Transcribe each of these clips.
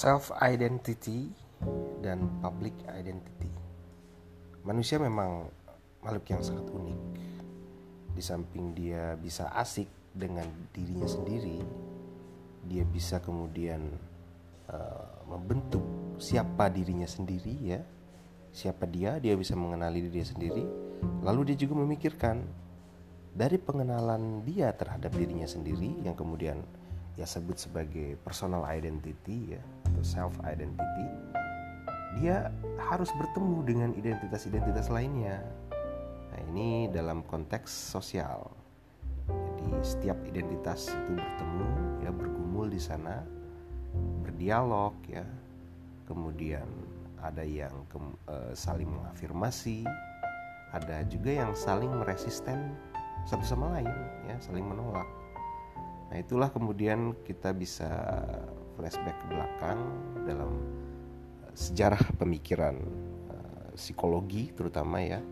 self identity dan public identity. Manusia memang makhluk yang sangat unik. Di samping dia bisa asik dengan dirinya sendiri, dia bisa kemudian uh, membentuk siapa dirinya sendiri ya. Siapa dia, dia bisa mengenali dirinya sendiri. Lalu dia juga memikirkan dari pengenalan dia terhadap dirinya sendiri yang kemudian ya sebut sebagai personal identity ya atau self identity dia harus bertemu dengan identitas-identitas lainnya. Nah ini dalam konteks sosial. Jadi setiap identitas itu bertemu ya bergumul di sana berdialog ya. Kemudian ada yang ke, e, saling mengafirmasi ada juga yang saling meresisten satu sama lain ya saling menolak Nah itulah kemudian kita bisa flashback ke belakang dalam eh, sejarah pemikiran uh, psikologi terutama ya.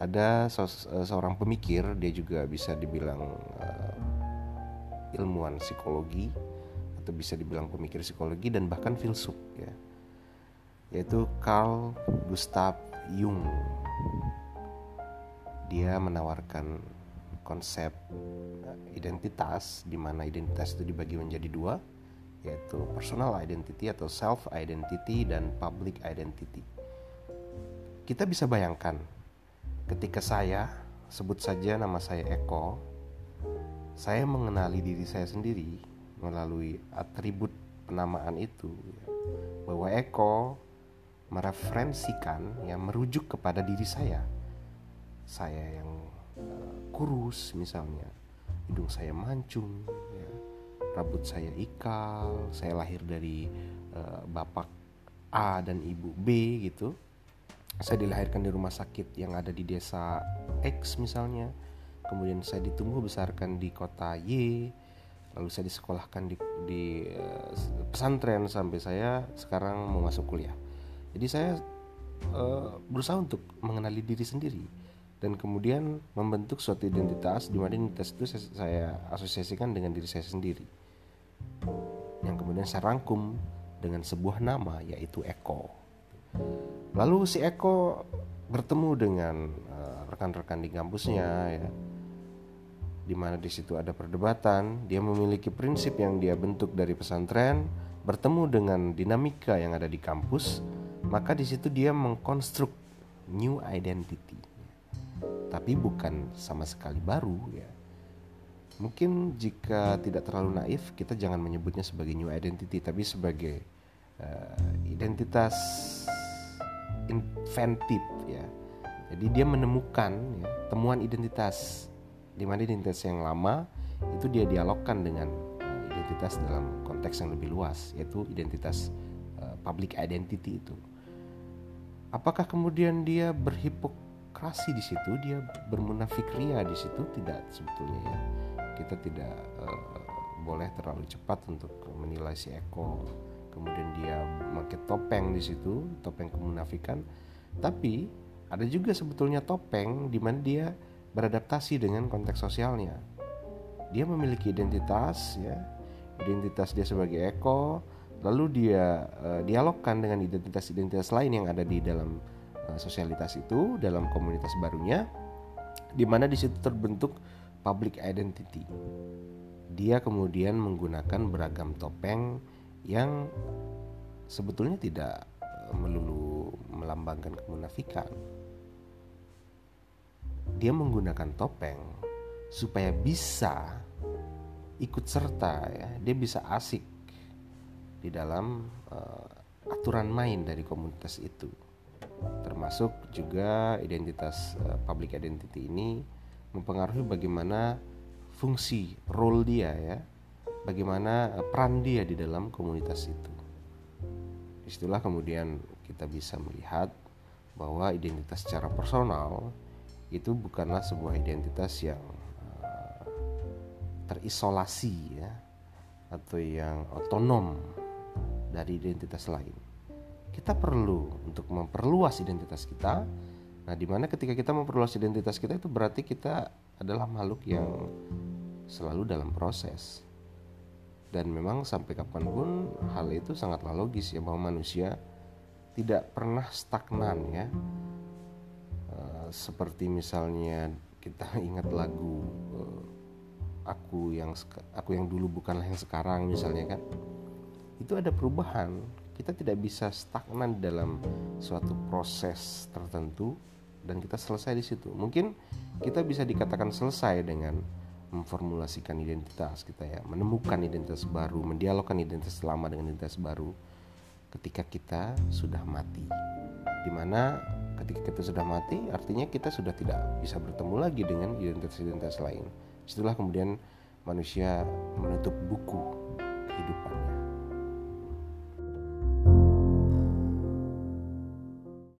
Ada uh, seorang pemikir dia juga bisa dibilang ilmuwan psikologi atau bisa dibilang pemikir psikologi dan bahkan filsuf ya. Yaitu Carl Gustav Jung. Dia menawarkan konsep eh, identitas di mana identitas itu dibagi menjadi dua yaitu personal identity atau self identity dan public identity. Kita bisa bayangkan ketika saya sebut saja nama saya Eko, saya mengenali diri saya sendiri melalui atribut penamaan itu bahwa Eko mereferensikan yang merujuk kepada diri saya. Saya yang kurus misalnya. Hidung saya mancung ya. rambut saya ikal saya lahir dari uh, bapak A dan ibu B gitu. Saya dilahirkan di rumah sakit yang ada di desa X misalnya. Kemudian saya ditumbuh besarkan di kota Y lalu saya disekolahkan di, di uh, pesantren sampai saya sekarang mau masuk kuliah. Jadi saya uh, berusaha untuk mengenali diri sendiri dan kemudian membentuk suatu identitas di mana identitas itu saya asosiasikan dengan diri saya sendiri. Yang kemudian saya rangkum dengan sebuah nama yaitu Eko. Lalu si Eko bertemu dengan uh, rekan-rekan di kampusnya ya. Di mana di situ ada perdebatan dia memiliki prinsip yang dia bentuk dari pesantren bertemu dengan dinamika yang ada di kampus maka di situ dia mengkonstruk new identity tapi bukan sama sekali baru ya. Mungkin jika tidak terlalu naif, kita jangan menyebutnya sebagai new identity, tapi sebagai uh, identitas inventif ya. Jadi dia menemukan ya, temuan identitas di mana identitas yang lama itu dia dialogkan dengan uh, identitas dalam konteks yang lebih luas, yaitu identitas uh, public identity itu. Apakah kemudian dia berhipok demokrasi di situ dia bermunafik ria di situ tidak sebetulnya ya. Kita tidak uh, boleh terlalu cepat untuk menilai si Eko. Kemudian dia memakai topeng di situ topeng kemunafikan. Tapi ada juga sebetulnya topeng di mana dia beradaptasi dengan konteks sosialnya. Dia memiliki identitas ya. Identitas dia sebagai Eko. Lalu dia uh, dialogkan dengan identitas-identitas lain yang ada di dalam sosialitas itu dalam komunitas barunya di mana di situ terbentuk public identity. Dia kemudian menggunakan beragam topeng yang sebetulnya tidak eh, melulu melambangkan kemunafikan. Dia menggunakan topeng supaya bisa ikut serta ya, dia bisa asik di dalam uh, aturan main dari komunitas itu termasuk juga identitas uh, public identity ini mempengaruhi bagaimana fungsi role dia ya. Bagaimana uh, peran dia di dalam komunitas itu. Di situlah kemudian kita bisa melihat bahwa identitas secara personal itu bukanlah sebuah identitas yang uh, terisolasi ya atau yang otonom dari identitas lain kita perlu untuk memperluas identitas kita. Nah, di mana ketika kita memperluas identitas kita itu berarti kita adalah makhluk yang selalu dalam proses. dan memang sampai kapan pun hal itu sangatlah logis ya bahwa manusia tidak pernah stagnan ya uh, seperti misalnya kita ingat lagu uh, aku yang aku yang dulu bukanlah yang sekarang misalnya kan itu ada perubahan kita tidak bisa stagnan dalam suatu proses tertentu dan kita selesai di situ. Mungkin kita bisa dikatakan selesai dengan memformulasikan identitas kita ya menemukan identitas baru mendialogkan identitas lama dengan identitas baru ketika kita sudah mati. Di mana ketika kita sudah mati artinya kita sudah tidak bisa bertemu lagi dengan identitas-identitas lain. Setelah kemudian manusia menutup buku kehidupannya